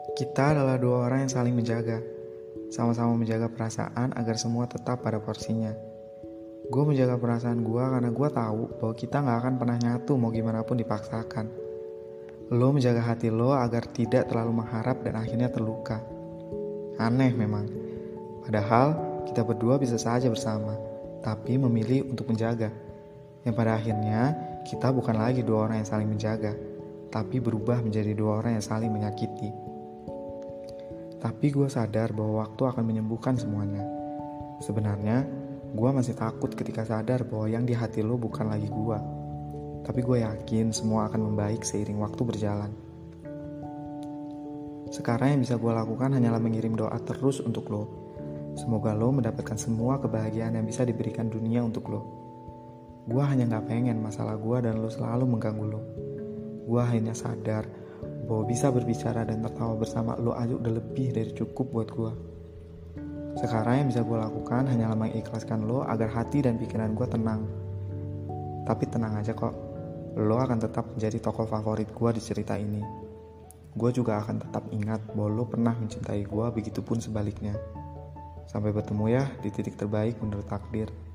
Kita adalah dua orang yang saling menjaga, sama-sama menjaga perasaan agar semua tetap pada porsinya. Gue menjaga perasaan gue karena gue tahu bahwa kita gak akan pernah nyatu mau gimana pun dipaksakan. Lo menjaga hati lo agar tidak terlalu mengharap dan akhirnya terluka. Aneh memang. Padahal kita berdua bisa saja bersama, tapi memilih untuk menjaga. Yang pada akhirnya kita bukan lagi dua orang yang saling menjaga, tapi berubah menjadi dua orang yang saling menyakiti. Tapi gue sadar bahwa waktu akan menyembuhkan semuanya. Sebenarnya, gue masih takut ketika sadar bahwa yang di hati lo bukan lagi gue. Tapi gue yakin semua akan membaik seiring waktu berjalan. Sekarang yang bisa gue lakukan hanyalah mengirim doa terus untuk lo. Semoga lo mendapatkan semua kebahagiaan yang bisa diberikan dunia untuk lo. Gue hanya gak pengen masalah gue dan lo selalu mengganggu lo. Gue hanya sadar bahwa bisa berbicara dan tertawa bersama lo aja udah lebih dari cukup buat gue. Sekarang yang bisa gue lakukan hanyalah mengikhlaskan lo agar hati dan pikiran gue tenang. Tapi tenang aja kok, lo akan tetap menjadi tokoh favorit gue di cerita ini. Gue juga akan tetap ingat bahwa lo pernah mencintai gue, begitupun sebaliknya. Sampai bertemu ya di titik terbaik menurut takdir.